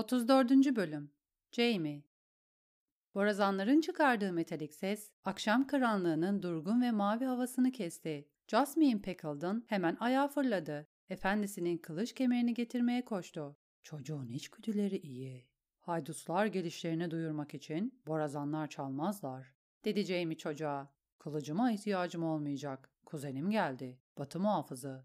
34. Bölüm Jamie Borazanların çıkardığı metalik ses, akşam karanlığının durgun ve mavi havasını kesti. Jasmine Peckleton hemen ayağa fırladı. Efendisinin kılıç kemerini getirmeye koştu. Çocuğun içgüdüleri iyi. Haydutlar gelişlerini duyurmak için borazanlar çalmazlar, dedi Jamie çocuğa. Kılıcıma ihtiyacım olmayacak. Kuzenim geldi. Batı muhafızı.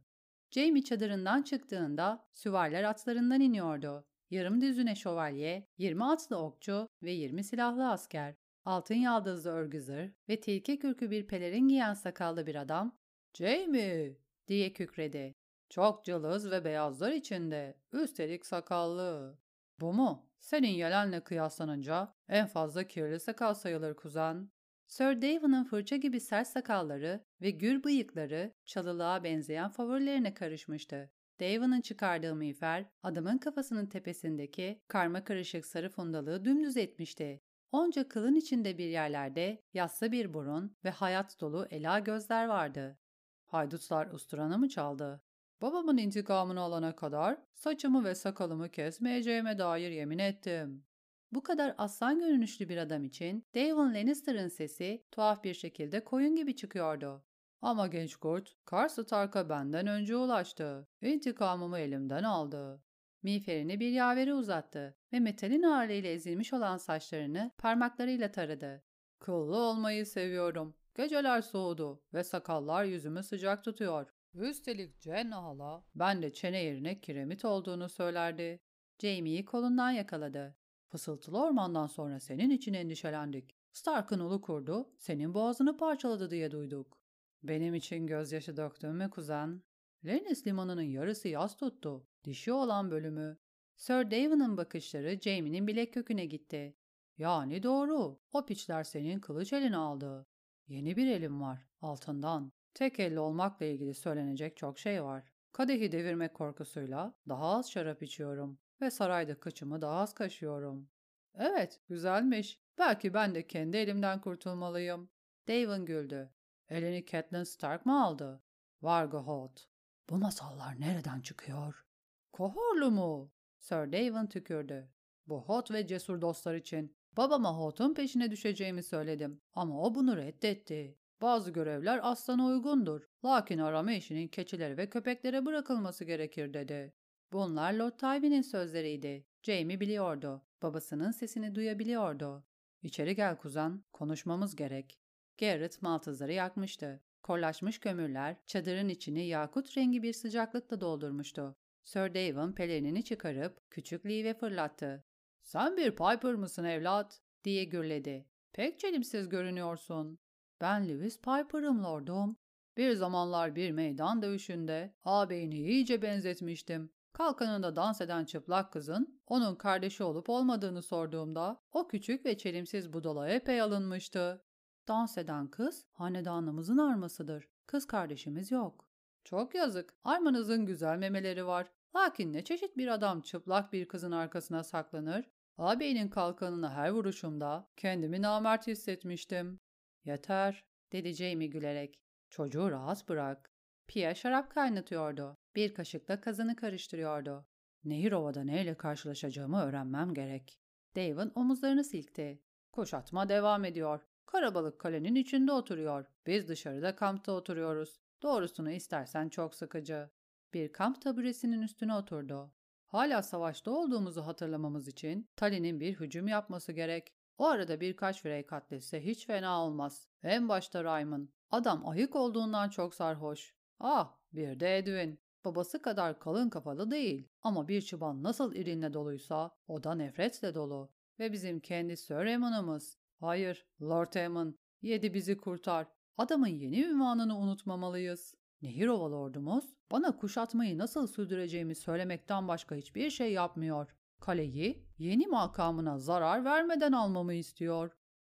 Jamie çadırından çıktığında süvariler atlarından iniyordu. Yarım düzüne şövalye, 20 atlı okçu ve 20 silahlı asker, altın yaldızlı örgü ve tilki kürkü bir pelerin giyen sakallı bir adam, ''Jamie!'' diye kükredi. ''Çok cılız ve beyazlar içinde, üstelik sakallı.'' ''Bu mu? Senin yelenle kıyaslanınca en fazla kirli sakal sayılır kuzen.'' Sir David'ın fırça gibi sert sakalları ve gür bıyıkları çalılığa benzeyen favorilerine karışmıştı. David'ın çıkardığı miğfer, adamın kafasının tepesindeki karma karışık sarı fundalığı dümdüz etmişti. Onca kılın içinde bir yerlerde yassı bir burun ve hayat dolu ela gözler vardı. Haydutlar usturanı mı çaldı? Babamın intikamını alana kadar saçımı ve sakalımı kesmeyeceğime dair yemin ettim. Bu kadar aslan görünüşlü bir adam için David Lannister'ın sesi tuhaf bir şekilde koyun gibi çıkıyordu. Ama genç kurt, Kar Stark'a benden önce ulaştı. İntikamımı elimden aldı. Miğferini bir yavere uzattı ve metalin ağırlığıyla ezilmiş olan saçlarını parmaklarıyla taradı. Kıllı olmayı seviyorum. Geceler soğudu ve sakallar yüzümü sıcak tutuyor. Üstelik Jen hala ben de çene yerine kiremit olduğunu söylerdi. Jamie'yi kolundan yakaladı. Fısıltılı ormandan sonra senin için endişelendik. Stark'ın ulu kurdu, senin boğazını parçaladı diye duyduk. Benim için gözyaşı döktün mü kuzen? Lennis limanının yarısı yaz tuttu. Dişi olan bölümü. Sir David'ın bakışları Jamie'nin bilek köküne gitti. Yani doğru. O piçler senin kılıç elini aldı. Yeni bir elim var. Altından. Tek elli olmakla ilgili söylenecek çok şey var. Kadehi devirmek korkusuyla daha az şarap içiyorum ve sarayda kıçımı daha az kaşıyorum. Evet, güzelmiş. Belki ben de kendi elimden kurtulmalıyım. Davin güldü. Elini Catelyn Stark mı aldı? Vargoholt. Bu masallar nereden çıkıyor? Kohorlu mu? Sir Davin tükürdü. Bu hot ve cesur dostlar için babama hotun peşine düşeceğimi söyledim ama o bunu reddetti. Bazı görevler aslana uygundur. Lakin arama işinin keçilere ve köpeklere bırakılması gerekir dedi. Bunlar Lord Tywin'in sözleriydi. Jamie biliyordu. Babasının sesini duyabiliyordu. İçeri gel kuzen, konuşmamız gerek. Garrett maltızları yakmıştı. Korlaşmış kömürler çadırın içini yakut rengi bir sıcaklıkla doldurmuştu. Sir Davin pelerinini çıkarıp küçük Lee've fırlattı. ''Sen bir Piper mısın evlat?'' diye gürledi. ''Pek çelimsiz görünüyorsun.'' ''Ben Lewis Piper'ım lordum. Bir zamanlar bir meydan dövüşünde ağabeyini iyice benzetmiştim. Kalkanında dans eden çıplak kızın onun kardeşi olup olmadığını sorduğumda o küçük ve çelimsiz budala epey alınmıştı. Dans eden kız hanedanımızın armasıdır. Kız kardeşimiz yok. Çok yazık. Armanızın güzel memeleri var. Lakin ne çeşit bir adam çıplak bir kızın arkasına saklanır? Ağabeyinin kalkanına her vuruşumda kendimi namert hissetmiştim. Yeter, dedi Jamie gülerek. Çocuğu rahat bırak. Pia şarap kaynatıyordu. Bir kaşıkla kazanı karıştırıyordu. Nehir ovada neyle karşılaşacağımı öğrenmem gerek. David omuzlarını silkti. Kuşatma devam ediyor. Karabalık kalenin içinde oturuyor. Biz dışarıda kampta oturuyoruz. Doğrusunu istersen çok sıkıcı. Bir kamp taburesinin üstüne oturdu. Hala savaşta olduğumuzu hatırlamamız için Tali'nin bir hücum yapması gerek. O arada birkaç frey katletse hiç fena olmaz. En başta Raymond. Adam ayık olduğundan çok sarhoş. Ah bir de Edwin. Babası kadar kalın kafalı değil ama bir çıban nasıl irinle doluysa o da nefretle dolu. Ve bizim kendi Sir Eamon'ımız. Hayır, Lord Eamon, yedi bizi kurtar. Adamın yeni ünvanını unutmamalıyız. Nehirova lordumuz bana kuşatmayı nasıl sürdüreceğimi söylemekten başka hiçbir şey yapmıyor. Kaleyi yeni makamına zarar vermeden almamı istiyor.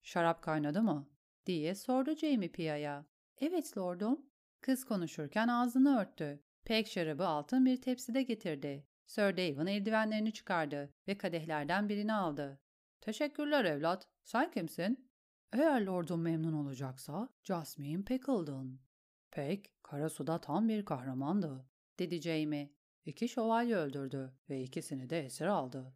Şarap kaynadı mı? diye sordu Jamie Pia'ya. Evet lordum. Kız konuşurken ağzını örttü. Pek şarabı altın bir tepside getirdi. Sir Davin eldivenlerini çıkardı ve kadehlerden birini aldı. Teşekkürler evlat. Sen kimsin? Eğer lordum memnun olacaksa Jasmine Peckledon. Pek, Karasu'da tam bir kahramandı, dedi Jamie. İki şövalye öldürdü ve ikisini de esir aldı.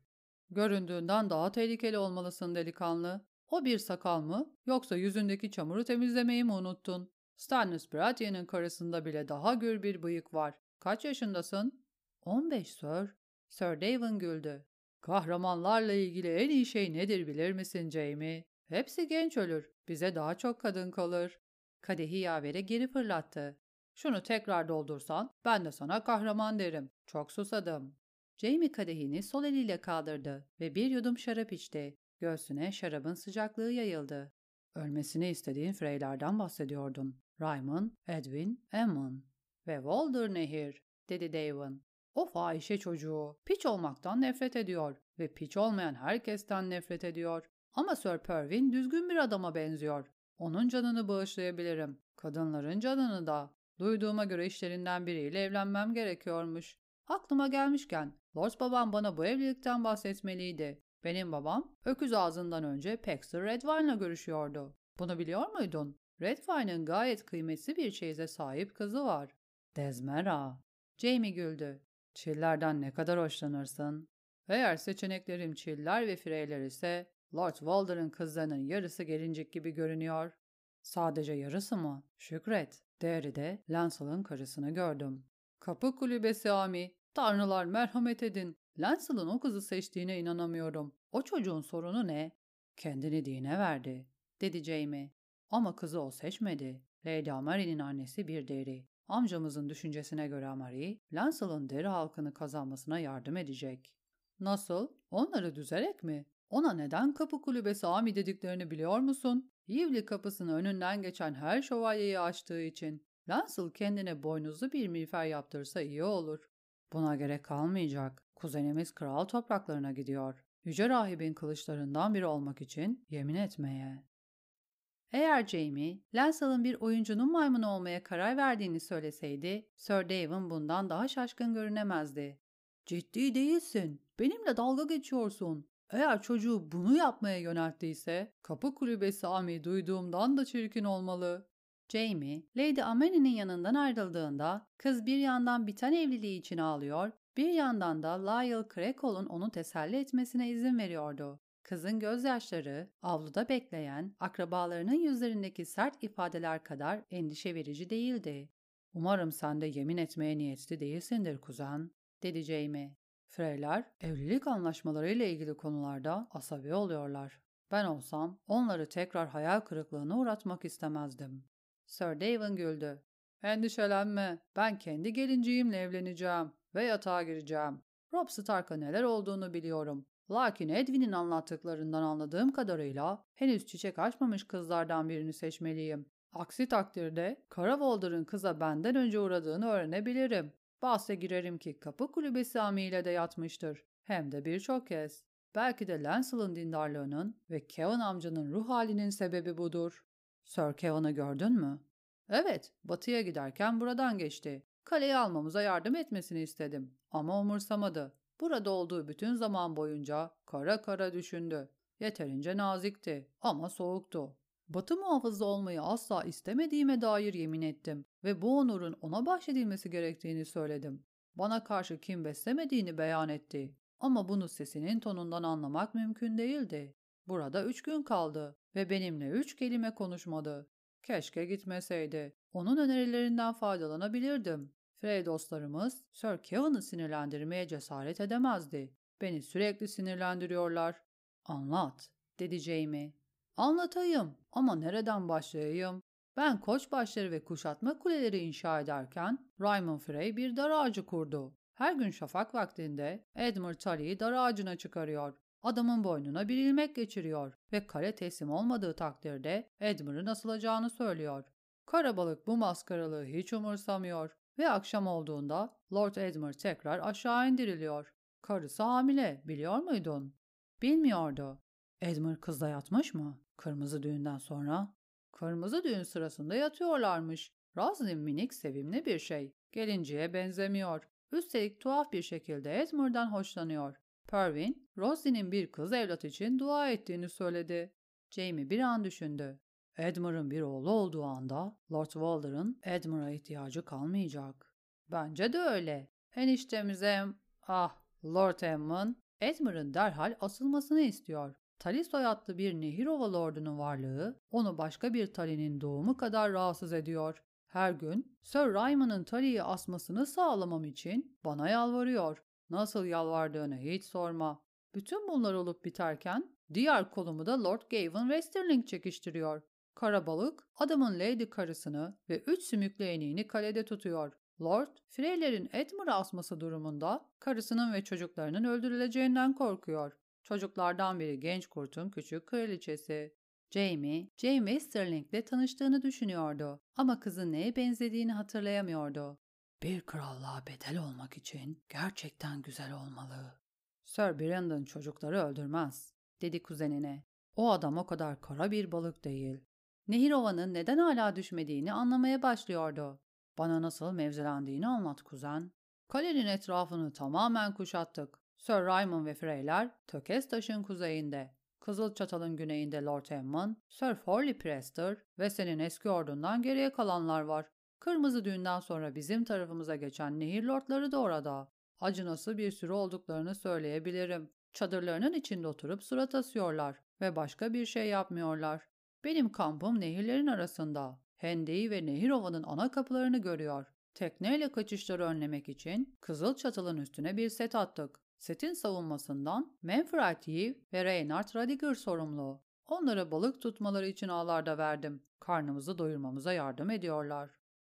Göründüğünden daha tehlikeli olmalısın delikanlı. O bir sakal mı yoksa yüzündeki çamuru temizlemeyi mi unuttun? Stannis Baratheon'un karısında bile daha gür bir bıyık var. Kaç yaşındasın? 15 Sir. Sir Davin güldü. Kahramanlarla ilgili en iyi şey nedir bilir misin Jamie? Hepsi genç ölür. Bize daha çok kadın kalır. Kadehi yavere geri fırlattı. Şunu tekrar doldursan ben de sana kahraman derim. Çok susadım. Jamie kadehini sol eliyle kaldırdı ve bir yudum şarap içti. Göğsüne şarabın sıcaklığı yayıldı. Ölmesini istediğin Freylerden bahsediyordun. Raymond, Edwin, Aemon ve Walder Nehir, dedi Davin. O fahişe çocuğu piç olmaktan nefret ediyor ve piç olmayan herkesten nefret ediyor. Ama Sir Pervin düzgün bir adama benziyor. Onun canını bağışlayabilirim. Kadınların canını da. Duyduğuma göre işlerinden biriyle evlenmem gerekiyormuş. Aklıma gelmişken Lord babam bana bu evlilikten bahsetmeliydi. Benim babam öküz ağzından önce Paxter Redwine'la görüşüyordu. Bunu biliyor muydun? Redwine'ın gayet kıymetli bir çeyize sahip kızı var. Dezmera. Jamie güldü. Çillerden ne kadar hoşlanırsın? Eğer seçeneklerim çiller ve freyler ise Lord Walder'ın kızlarının yarısı gelincik gibi görünüyor. Sadece yarısı mı? Şükret. Derry'de Lancel'ın karısını gördüm. Kapı kulübesi Ami. Tanrılar merhamet edin. Lancel'ın o kızı seçtiğine inanamıyorum. O çocuğun sorunu ne? Kendini dine verdi, dedi Jamie. Ama kızı o seçmedi. Lady Amary'nin annesi bir deri. Amcamızın düşüncesine göre Amary, Lancel'ın deri halkını kazanmasına yardım edecek. Nasıl? Onları düzerek mi? Ona neden kapı kulübesi Ami dediklerini biliyor musun? Yivli kapısının önünden geçen her şövalyeyi açtığı için. Lancel kendine boynuzlu bir miğfer yaptırsa iyi olur. Buna gerek kalmayacak. Kuzenimiz kral topraklarına gidiyor. Yüce rahibin kılıçlarından biri olmak için yemin etmeye. Eğer Jamie, Lancel'ın bir oyuncunun maymunu olmaya karar verdiğini söyleseydi, Sir Davin bundan daha şaşkın görünemezdi. Ciddi değilsin. Benimle dalga geçiyorsun. Eğer çocuğu bunu yapmaya yönelttiyse, kapı kulübesi Ami duyduğumdan da çirkin olmalı. Jamie, Lady Amani'nin yanından ayrıldığında kız bir yandan biten evliliği için ağlıyor, bir yandan da Lyle Crackle'un onu teselli etmesine izin veriyordu. Kızın gözyaşları, avluda bekleyen akrabalarının yüzlerindeki sert ifadeler kadar endişe verici değildi. Umarım sen de yemin etmeye niyetli değilsindir kuzen, dedi Jamie. Freyler, evlilik anlaşmaları ile ilgili konularda asabi oluyorlar. Ben olsam onları tekrar hayal kırıklığına uğratmak istemezdim. Sir Davin güldü. Endişelenme, ben kendi gelinciğimle evleneceğim ve yatağa gireceğim. Rob Stark'a neler olduğunu biliyorum. Lakin Edwin'in anlattıklarından anladığım kadarıyla henüz çiçek açmamış kızlardan birini seçmeliyim. Aksi takdirde Kara Walder'ın kıza benden önce uğradığını öğrenebilirim. Bahse girerim ki kapı kulübesi amiyle de yatmıştır. Hem de birçok kez. Belki de Lancel'ın dindarlığının ve Kevin amcanın ruh halinin sebebi budur. Sir Kevin'i gördün mü? Evet, batıya giderken buradan geçti. Kaleyi almamıza yardım etmesini istedim. Ama umursamadı. Burada olduğu bütün zaman boyunca kara kara düşündü. Yeterince nazikti ama soğuktu. Batı muhafızı olmayı asla istemediğime dair yemin ettim ve bu onurun ona bahşedilmesi gerektiğini söyledim. Bana karşı kim beslemediğini beyan etti. Ama bunu sesinin tonundan anlamak mümkün değildi. Burada üç gün kaldı ve benimle üç kelime konuşmadı. Keşke gitmeseydi. Onun önerilerinden faydalanabilirdim. Frey dostlarımız Sir Kevin'i sinirlendirmeye cesaret edemezdi. Beni sürekli sinirlendiriyorlar. Anlat, dedi Jamie. Anlatayım ama nereden başlayayım? Ben koç başları ve kuşatma kuleleri inşa ederken Raymond Frey bir dar ağacı kurdu. Her gün şafak vaktinde Edmund Tully'yi dar ağacına çıkarıyor. Adamın boynuna bir ilmek geçiriyor ve kale teslim olmadığı takdirde Edmund'un asılacağını söylüyor. Karabalık bu maskaralığı hiç umursamıyor ve akşam olduğunda Lord Edmund tekrar aşağı indiriliyor. Karısı hamile, biliyor muydun? Bilmiyordu. Edmund kızla yatmış mı? Kırmızı düğünden sonra? Kırmızı düğün sırasında yatıyorlarmış. Roslyn minik sevimli bir şey. Gelinciye benzemiyor. Üstelik tuhaf bir şekilde Edmund'dan hoşlanıyor. Pervin, Roslyn'in bir kız evlat için dua ettiğini söyledi. Jamie bir an düşündü. Edmund'un bir oğlu olduğu anda Lord Walder'ın Edmund'a ihtiyacı kalmayacak. Bence de öyle. Eniştemize ah Lord Edmund Edmund'un derhal asılmasını istiyor. Talisoy adlı bir nehir ova lordunun varlığı onu başka bir Tali'nin doğumu kadar rahatsız ediyor. Her gün Sir Raymond'ın Tully'yi asmasını sağlamam için bana yalvarıyor. Nasıl yalvardığını hiç sorma. Bütün bunlar olup biterken diğer kolumu da Lord Gavan Westerling çekiştiriyor. Karabalık adamın lady karısını ve üç sümüklü eniğini kalede tutuyor. Lord, Freyler'in Edmund'u asması durumunda karısının ve çocuklarının öldürüleceğinden korkuyor. Çocuklardan biri genç kurtun küçük kraliçesi. Jamie, Jane Westerling tanıştığını düşünüyordu ama kızın neye benzediğini hatırlayamıyordu. Bir krallığa bedel olmak için gerçekten güzel olmalı. Sir Brandon çocukları öldürmez, dedi kuzenine. O adam o kadar kara bir balık değil. Nehir ovanın neden hala düşmediğini anlamaya başlıyordu. Bana nasıl mevzilendiğini anlat kuzen. Kalenin etrafını tamamen kuşattık. Sir Raymond ve Freyler Tökes taşın kuzeyinde. Kızıl Çatal'ın güneyinde Lord Emmon, Sir Forley Prester ve senin eski ordundan geriye kalanlar var. Kırmızı düğünden sonra bizim tarafımıza geçen nehir lordları da orada. Acınası bir sürü olduklarını söyleyebilirim. Çadırlarının içinde oturup surat asıyorlar ve başka bir şey yapmıyorlar. Benim kampım nehirlerin arasında. Hendeyi ve Nehir Ova'nın ana kapılarını görüyor. Tekneyle kaçışları önlemek için Kızıl Çatal'ın üstüne bir set attık. Setin savunmasından Manfred Yves ve Reinhard Radiger sorumlu. Onlara balık tutmaları için ağlarda verdim. Karnımızı doyurmamıza yardım ediyorlar.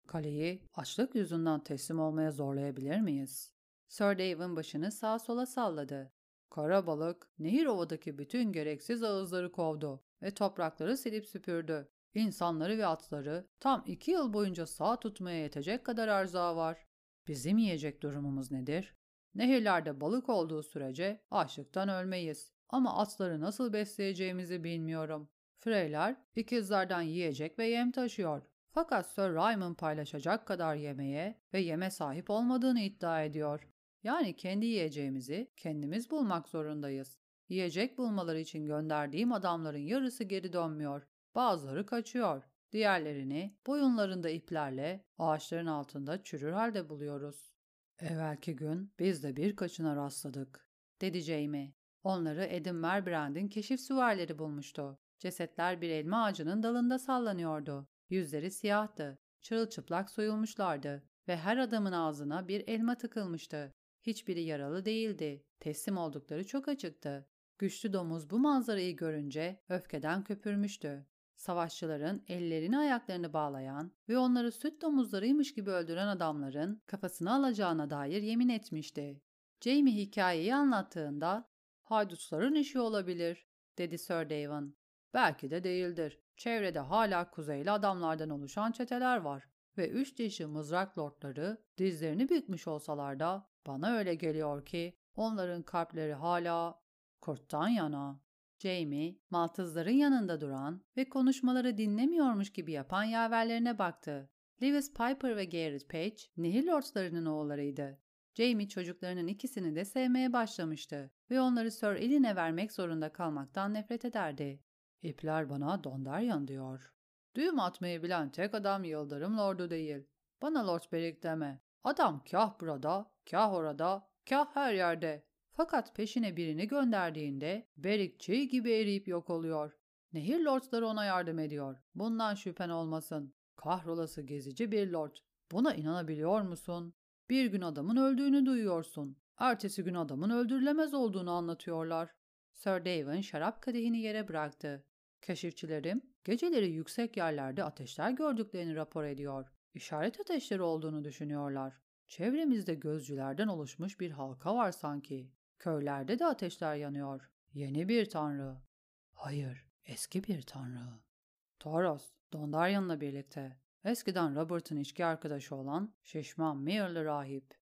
Kaleyi açlık yüzünden teslim olmaya zorlayabilir miyiz? Sir Dave'in başını sağa sola salladı. Kara balık, nehir ovadaki bütün gereksiz ağızları kovdu ve toprakları silip süpürdü. İnsanları ve atları tam iki yıl boyunca sağ tutmaya yetecek kadar erzağı var. Bizim yiyecek durumumuz nedir? Nehirlerde balık olduğu sürece açlıktan ölmeyiz. Ama atları nasıl besleyeceğimizi bilmiyorum. Freyler ikizlerden yiyecek ve yem taşıyor. Fakat Sir Raymond paylaşacak kadar yemeğe ve yeme sahip olmadığını iddia ediyor. Yani kendi yiyeceğimizi kendimiz bulmak zorundayız. Yiyecek bulmaları için gönderdiğim adamların yarısı geri dönmüyor. Bazıları kaçıyor. Diğerlerini boyunlarında iplerle ağaçların altında çürür halde buluyoruz. Evvelki gün biz de birkaçına rastladık, dedi Jamie. Onları Edim Merbrand'in keşif süvarileri bulmuştu. Cesetler bir elma ağacının dalında sallanıyordu. Yüzleri siyahtı, çırılçıplak soyulmuşlardı ve her adamın ağzına bir elma tıkılmıştı. Hiçbiri yaralı değildi. Teslim oldukları çok açıktı. Güçlü domuz bu manzarayı görünce öfkeden köpürmüştü. Savaşçıların ellerini ayaklarını bağlayan ve onları süt domuzlarıymış gibi öldüren adamların kafasını alacağına dair yemin etmişti. Jamie hikayeyi anlattığında haydutların işi olabilir dedi Sir Davin. Belki de değildir. Çevrede hala kuzeyli adamlardan oluşan çeteler var ve üç dişi mızrak lordları dizlerini bükmüş olsalar da bana öyle geliyor ki onların kalpleri hala kurttan yana. Jamie, Maltızların yanında duran ve konuşmaları dinlemiyormuş gibi yapan yaverlerine baktı. Lewis Piper ve Garrett Page, Nehir Lordlarının oğullarıydı. Jamie çocuklarının ikisini de sevmeye başlamıştı ve onları Sir Elin'e vermek zorunda kalmaktan nefret ederdi. İpler bana Dondarrion diyor. Düğüm atmayı bilen tek adam Yıldırım Lord'u değil. Bana Lord Beric deme. Adam kah burada, kah orada, kah her yerde. Fakat peşine birini gönderdiğinde Beric çiğ gibi eriyip yok oluyor. Nehir lordları ona yardım ediyor. Bundan şüphen olmasın. Kahrolası gezici bir lord. Buna inanabiliyor musun? Bir gün adamın öldüğünü duyuyorsun. Ertesi gün adamın öldürülemez olduğunu anlatıyorlar. Sir Davin şarap kadehini yere bıraktı. Keşifçilerim geceleri yüksek yerlerde ateşler gördüklerini rapor ediyor. İşaret ateşleri olduğunu düşünüyorlar. Çevremizde gözcülerden oluşmuş bir halka var sanki. Köylerde de ateşler yanıyor. Yeni bir tanrı. Hayır, eski bir tanrı. Toros, Dondarrion'la birlikte. Eskiden Robert'ın içki arkadaşı olan şişman Mirlı rahip.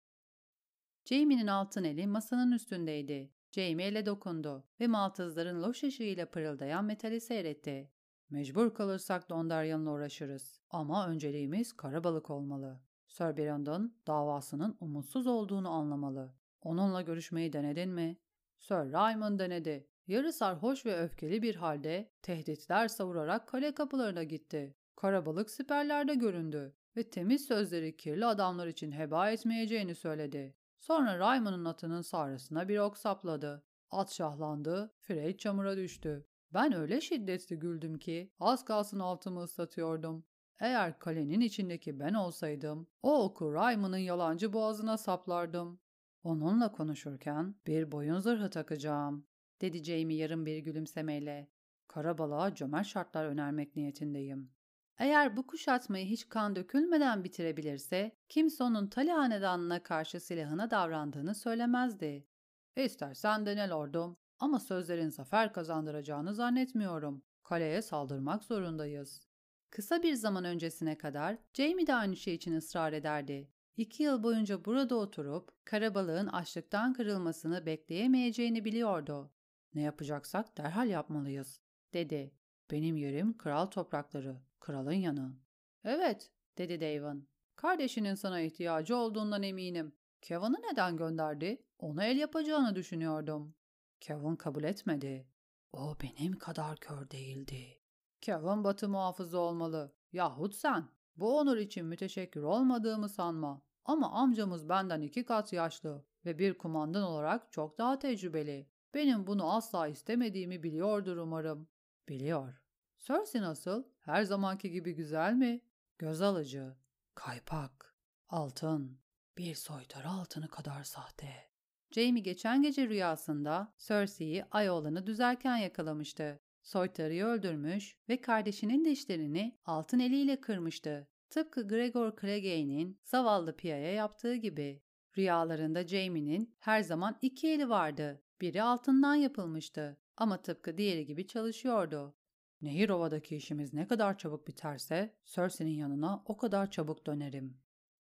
Jamie'nin altın eli masanın üstündeydi. Jamie ele dokundu ve maltızların loş ışığıyla pırıldayan metali seyretti. Mecbur kalırsak Dondarrion'la uğraşırız. Ama önceliğimiz karabalık olmalı. Sir Brandon davasının umutsuz olduğunu anlamalı. Onunla görüşmeyi denedin mi? Sir Raymond denedi. Yarı sarhoş ve öfkeli bir halde tehditler savurarak kale kapılarına gitti. Karabalık siperlerde göründü ve temiz sözleri kirli adamlar için heba etmeyeceğini söyledi. Sonra Raymond'un atının sarısına bir ok sapladı. At şahlandı, Frey çamura düştü. Ben öyle şiddetli güldüm ki az kalsın altımı ıslatıyordum. Eğer kalenin içindeki ben olsaydım, o oku Raymond'ın yalancı boğazına saplardım. Onunla konuşurken bir boyun zırhı takacağım, dedi Jamie yarım bir gülümsemeyle. Karabalığa cömert şartlar önermek niyetindeyim. Eğer bu kuşatmayı hiç kan dökülmeden bitirebilirse, kimse onun Tali hanedanına karşı silahına davrandığını söylemezdi. İstersen dene lordum ama sözlerin zafer kazandıracağını zannetmiyorum. Kaleye saldırmak zorundayız. Kısa bir zaman öncesine kadar Jamie de aynı şey için ısrar ederdi. İki yıl boyunca burada oturup karabalığın açlıktan kırılmasını bekleyemeyeceğini biliyordu. Ne yapacaksak derhal yapmalıyız, dedi. Benim yerim kral toprakları, kralın yanı. Evet, dedi Davin. Kardeşinin sana ihtiyacı olduğundan eminim. Kevin'i neden gönderdi? Ona el yapacağını düşünüyordum. Kevin kabul etmedi. O benim kadar kör değildi. Kevin batı muhafızı olmalı. Yahut sen. Bu onur için müteşekkir olmadığımı sanma. Ama amcamız benden iki kat yaşlı ve bir kumandan olarak çok daha tecrübeli. Benim bunu asla istemediğimi biliyordur umarım. Biliyor. Cersei nasıl? Her zamanki gibi güzel mi? Göz alıcı, kaypak, altın, bir soytarı altını kadar sahte. Jamie geçen gece rüyasında Cersei'yi ay oğlanı düzerken yakalamıştı. Soytarıyı öldürmüş ve kardeşinin dişlerini altın eliyle kırmıştı. Tıpkı Gregor Clegane'in zavallı Pia'ya yaptığı gibi. Rüyalarında Jaime'nin her zaman iki eli vardı. Biri altından yapılmıştı ama tıpkı diğeri gibi çalışıyordu. Nehir Ova'daki işimiz ne kadar çabuk biterse Cersei'nin yanına o kadar çabuk dönerim.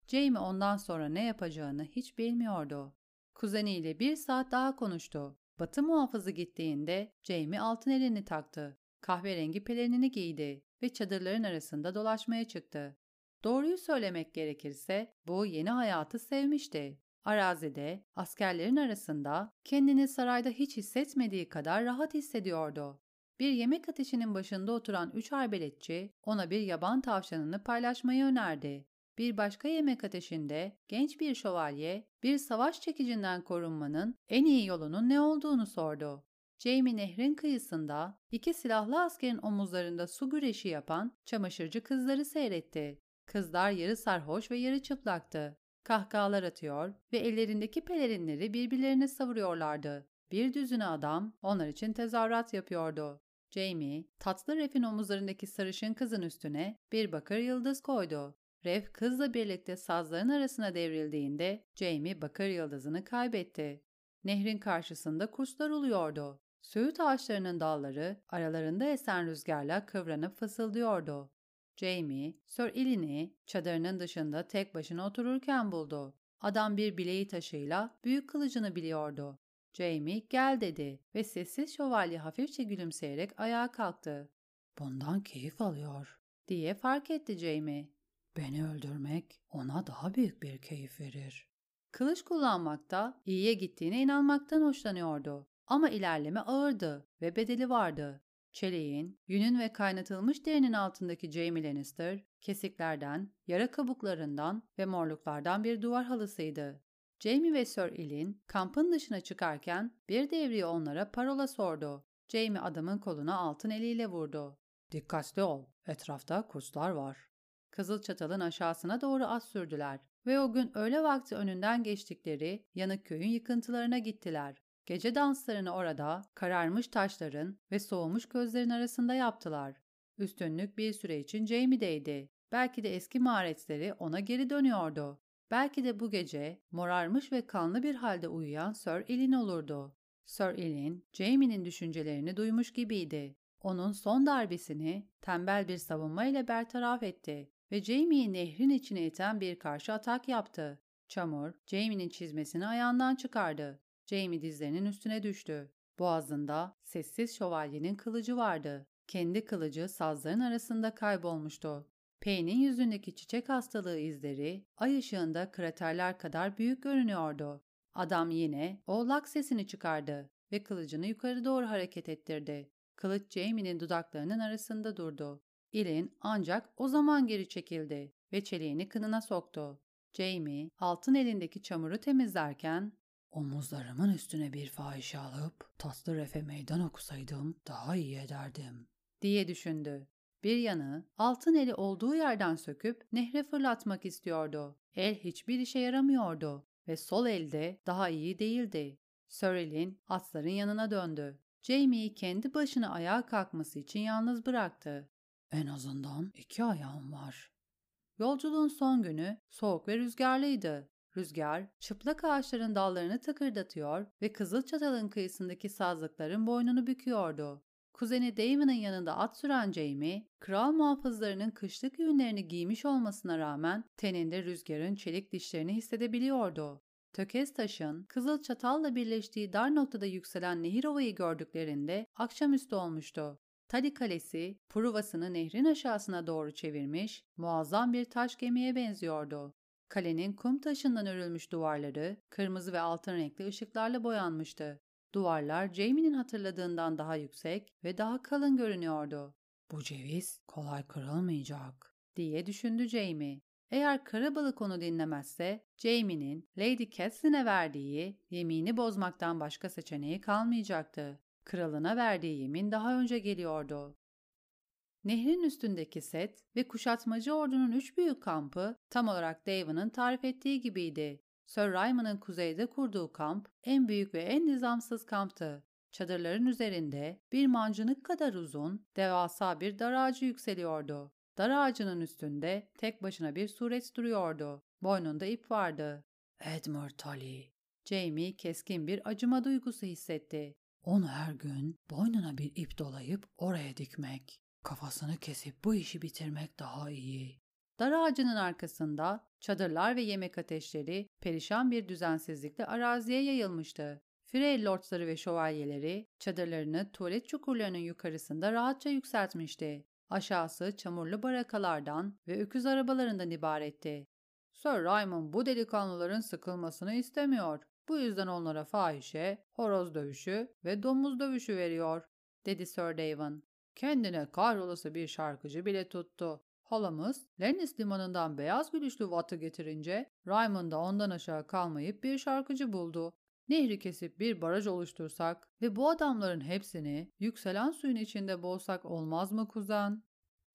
Jaime ondan sonra ne yapacağını hiç bilmiyordu. Kuzeniyle bir saat daha konuştu. Batı muhafızı gittiğinde Jamie altın elini taktı. Kahverengi pelerinini giydi ve çadırların arasında dolaşmaya çıktı. Doğruyu söylemek gerekirse bu yeni hayatı sevmişti. Arazide, askerlerin arasında kendini sarayda hiç hissetmediği kadar rahat hissediyordu. Bir yemek ateşinin başında oturan üç arbeletçi ona bir yaban tavşanını paylaşmayı önerdi. Bir başka yemek ateşinde genç bir şövalye bir savaş çekicinden korunmanın en iyi yolunun ne olduğunu sordu. Jamie nehrin kıyısında iki silahlı askerin omuzlarında su güreşi yapan çamaşırcı kızları seyretti. Kızlar yarı sarhoş ve yarı çıplaktı. Kahkahalar atıyor ve ellerindeki pelerinleri birbirlerine savuruyorlardı. Bir düzüne adam onlar için tezahürat yapıyordu. Jamie, tatlı Ref'in omuzlarındaki sarışın kızın üstüne bir bakır yıldız koydu. Ref kızla birlikte sazların arasına devrildiğinde Jamie bakır yıldızını kaybetti. Nehrin karşısında kuşlar uluyordu. Söğüt ağaçlarının dalları aralarında esen rüzgarla kıvranıp fısıldıyordu. Jamie, Sir Ilin'i çadırının dışında tek başına otururken buldu. Adam bir bileği taşıyla büyük kılıcını biliyordu. Jamie gel dedi ve sessiz şövalye hafifçe gülümseyerek ayağa kalktı. Bundan keyif alıyor diye fark etti Jamie. Beni öldürmek ona daha büyük bir keyif verir. Kılıç kullanmakta iyiye gittiğine inanmaktan hoşlanıyordu. Ama ilerleme ağırdı ve bedeli vardı. Çeliğin, yünün ve kaynatılmış derinin altındaki Jaime Lannister, kesiklerden, yara kabuklarından ve morluklardan bir duvar halısıydı. Jaime ve Sir Ilyn kampın dışına çıkarken bir devriye onlara parola sordu. Jaime adamın koluna altın eliyle vurdu. Dikkatli ol, etrafta kurslar var. Kızıl çatalın aşağısına doğru az sürdüler ve o gün öğle vakti önünden geçtikleri yanık köyün yıkıntılarına gittiler. Gece danslarını orada kararmış taşların ve soğumuş gözlerin arasında yaptılar. Üstünlük bir süre için Jamie'deydi. Belki de eski maharetleri ona geri dönüyordu. Belki de bu gece morarmış ve kanlı bir halde uyuyan Sir Elin olurdu. Sir Elin, Jamie'nin düşüncelerini duymuş gibiydi. Onun son darbesini tembel bir savunma ile bertaraf etti ve Jamie'yi nehrin içine iten bir karşı atak yaptı. Çamur, Jamie'nin çizmesini ayağından çıkardı. Jamie dizlerinin üstüne düştü. Boğazında sessiz şövalyenin kılıcı vardı. Kendi kılıcı sazların arasında kaybolmuştu. Payne'in yüzündeki çiçek hastalığı izleri ay ışığında kraterler kadar büyük görünüyordu. Adam yine oğlak sesini çıkardı ve kılıcını yukarı doğru hareket ettirdi. Kılıç Jamie'nin dudaklarının arasında durdu. Ilin ancak o zaman geri çekildi ve çeliğini kınına soktu. Jamie altın elindeki çamuru temizlerken Omuzlarımın üstüne bir fahişe alıp tatlı refe meydan okusaydım daha iyi ederdim diye düşündü. Bir yanı altın eli olduğu yerden söküp nehre fırlatmak istiyordu. El hiçbir işe yaramıyordu ve sol elde daha iyi değildi. Sörel'in atların yanına döndü. Jamie'yi kendi başına ayağa kalkması için yalnız bıraktı. En azından iki ayağım var. Yolculuğun son günü soğuk ve rüzgarlıydı. Rüzgar, çıplak ağaçların dallarını takırdatıyor ve Kızılçatal'ın kıyısındaki sazlıkların boynunu büküyordu. Kuzeni Damon'ın yanında at süren Jamie, kral muhafızlarının kışlık ürünlerini giymiş olmasına rağmen teninde rüzgarın çelik dişlerini hissedebiliyordu. Tökez taşın Kızıl Çatal'la birleştiği dar noktada yükselen nehir ovayı gördüklerinde akşamüstü olmuştu. Tali Kalesi, Pruvas'ını nehrin aşağısına doğru çevirmiş, muazzam bir taş gemiye benziyordu. Kalenin kum taşından örülmüş duvarları kırmızı ve altın renkli ışıklarla boyanmıştı. Duvarlar Jamie'nin hatırladığından daha yüksek ve daha kalın görünüyordu. Bu ceviz kolay kırılmayacak diye düşündü Jamie. Eğer karabalık onu dinlemezse Jamie'nin Lady Catherine verdiği yemini bozmaktan başka seçeneği kalmayacaktı. Kralına verdiği yemin daha önce geliyordu. Nehrin üstündeki set ve kuşatmacı ordunun üç büyük kampı tam olarak Daven'ın tarif ettiği gibiydi. Sir Ryman'ın kuzeyde kurduğu kamp en büyük ve en nizamsız kamptı. Çadırların üzerinde bir mancınık kadar uzun, devasa bir dar ağacı yükseliyordu. Dar ağacının üstünde tek başına bir suret duruyordu. Boynunda ip vardı. Edmure Tully. Jamie keskin bir acıma duygusu hissetti. Onu her gün boynuna bir ip dolayıp oraya dikmek. Kafasını kesip bu işi bitirmek daha iyi. Dar ağacının arkasında çadırlar ve yemek ateşleri perişan bir düzensizlikle araziye yayılmıştı. Frey lordları ve şövalyeleri çadırlarını tuvalet çukurlarının yukarısında rahatça yükseltmişti. Aşağısı çamurlu barakalardan ve öküz arabalarından ibaretti. Sir Raymond bu delikanlıların sıkılmasını istemiyor. Bu yüzden onlara fahişe, horoz dövüşü ve domuz dövüşü veriyor, dedi Sir Davin. Kendine kahrolası bir şarkıcı bile tuttu. Halamız Lennis limanından beyaz gülüşlü Watt'ı getirince Raymond da ondan aşağı kalmayıp bir şarkıcı buldu. Nehri kesip bir baraj oluştursak ve bu adamların hepsini yükselen suyun içinde boğsak olmaz mı kuzen?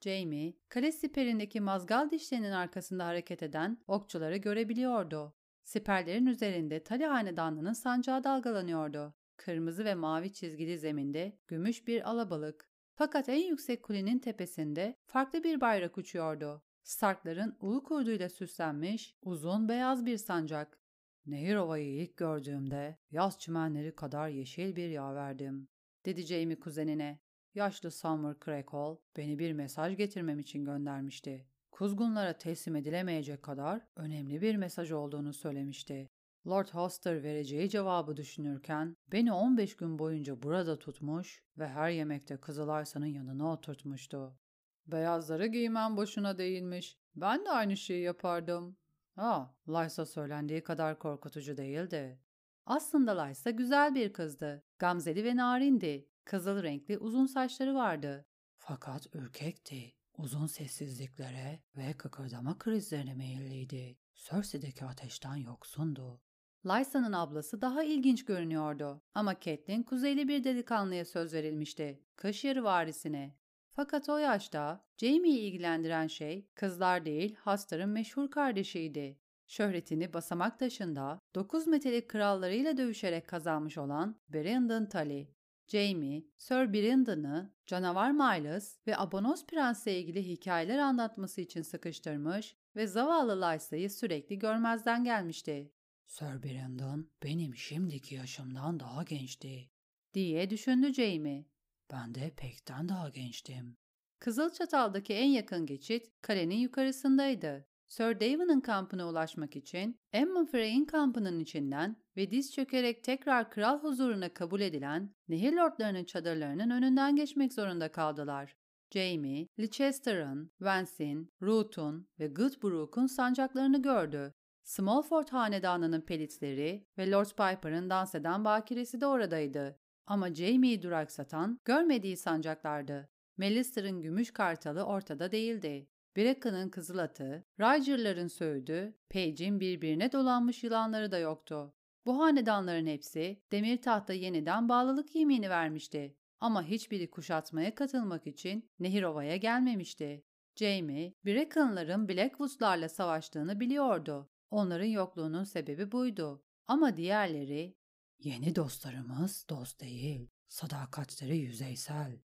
Jamie, kale siperindeki mazgal dişlerinin arkasında hareket eden okçuları görebiliyordu. Siperlerin üzerinde Tali Hanedanlı'nın sancağı dalgalanıyordu. Kırmızı ve mavi çizgili zeminde gümüş bir alabalık. Fakat en yüksek kulenin tepesinde farklı bir bayrak uçuyordu. Starkların ulu kurduyla süslenmiş uzun beyaz bir sancak. Nehir ovayı ilk gördüğümde yaz çimenleri kadar yeşil bir yağ verdim, dedi Jamie kuzenine. Yaşlı Summer Crackle beni bir mesaj getirmem için göndermişti. Kuzgunlara teslim edilemeyecek kadar önemli bir mesaj olduğunu söylemişti. Lord Hoster vereceği cevabı düşünürken beni 15 gün boyunca burada tutmuş ve her yemekte Kızılarsa'nın yanına oturtmuştu. Beyazları giymem boşuna değilmiş. Ben de aynı şeyi yapardım. Ha, Lysa söylendiği kadar korkutucu değildi. Aslında Lysa güzel bir kızdı. Gamzeli ve narindi. Kızıl renkli uzun saçları vardı. Fakat ürkekti. Uzun sessizliklere ve kıkırdama krizlerine meyilliydi. Cersei'deki ateşten yoksundu. Lysa'nın ablası daha ilginç görünüyordu ama Catelyn kuzeyli bir delikanlıya söz verilmişti. Yarı varisine. Fakat o yaşta Jaime'yi ilgilendiren şey kızlar değil Hastar'ın meşhur kardeşiydi. Şöhretini basamak taşında 9 metrelik krallarıyla dövüşerek kazanmış olan Brandon Tully. Jaime, Sir Brandon'ı canavar Miles ve Abonos Prens'le ilgili hikayeler anlatması için sıkıştırmış ve zavallı Lysa'yı sürekli görmezden gelmişti. Sir Brandon benim şimdiki yaşımdan daha gençti diye düşündü Jamie. Ben de pekten daha gençtim. Kızılçatal'daki en yakın geçit kalenin yukarısındaydı. Sir David'in kampına ulaşmak için Emma Frey'in kampının içinden ve diz çökerek tekrar kral huzuruna kabul edilen nehir lordlarının çadırlarının önünden geçmek zorunda kaldılar. Jamie, Leicester'ın, Vance'in, Root'un ve Goodbrook'un sancaklarını gördü. Smallford hanedanının pelitleri ve Lord Piper'ın dans eden bakiresi de oradaydı. Ama Jamie'yi duraksatan görmediği sancaklardı. Melister'ın gümüş kartalı ortada değildi. Bracken'ın kızıl atı, Ryger'ların söğüdü, Page'in birbirine dolanmış yılanları da yoktu. Bu hanedanların hepsi demir tahta yeniden bağlılık yemini vermişti. Ama hiçbiri kuşatmaya katılmak için Nehirova'ya gelmemişti. Jamie, Bracken'ların Blackwood'larla savaştığını biliyordu. Onların yokluğunun sebebi buydu. Ama diğerleri, ''Yeni dostlarımız dost değil, sadakatleri yüzeysel.''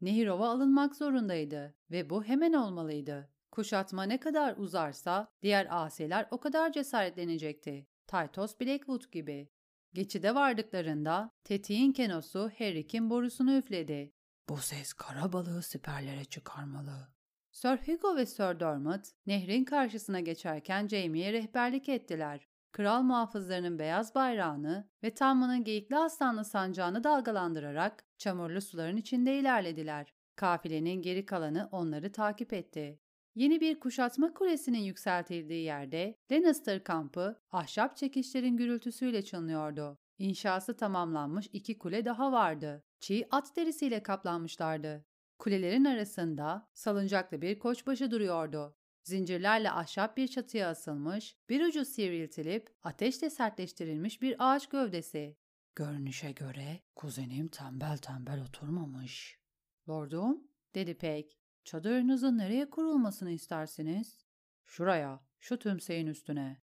Nehirova alınmak zorundaydı ve bu hemen olmalıydı. Kuşatma ne kadar uzarsa diğer asiler o kadar cesaretlenecekti. Titus Blackwood gibi. Geçide vardıklarında tetiğin kenosu Herrick'in borusunu üfledi. Bu ses kara balığı siperlere çıkarmalı. Sir Hugo ve Sir Dermot nehrin karşısına geçerken Jamie'ye rehberlik ettiler. Kral muhafızlarının beyaz bayrağını ve Tamman'ın geyikli aslanlı sancağını dalgalandırarak çamurlu suların içinde ilerlediler. Kafilenin geri kalanı onları takip etti. Yeni bir kuşatma kulesinin yükseltildiği yerde Lannister kampı ahşap çekişlerin gürültüsüyle çınlıyordu. İnşası tamamlanmış iki kule daha vardı. Çiğ at derisiyle kaplanmışlardı. Kulelerin arasında salıncaklı bir koçbaşı duruyordu. Zincirlerle ahşap bir çatıya asılmış, bir ucu sivriltilip ateşle sertleştirilmiş bir ağaç gövdesi. Görünüşe göre kuzenim tembel tembel oturmamış. Lordum, dedi Peg. Çadırınızın nereye kurulmasını istersiniz? Şuraya, şu tümseyin üstüne.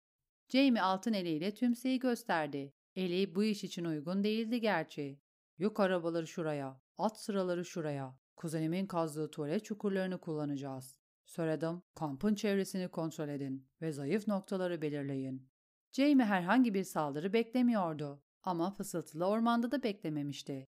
Jamie altın eliyle tümseyi gösterdi. Eli bu iş için uygun değildi gerçi. Yük arabaları şuraya, at sıraları şuraya. Kuzenimin kazdığı tuvalet çukurlarını kullanacağız. Söyledim, kampın çevresini kontrol edin ve zayıf noktaları belirleyin. Jamie herhangi bir saldırı beklemiyordu ama fısıltılı ormanda da beklememişti.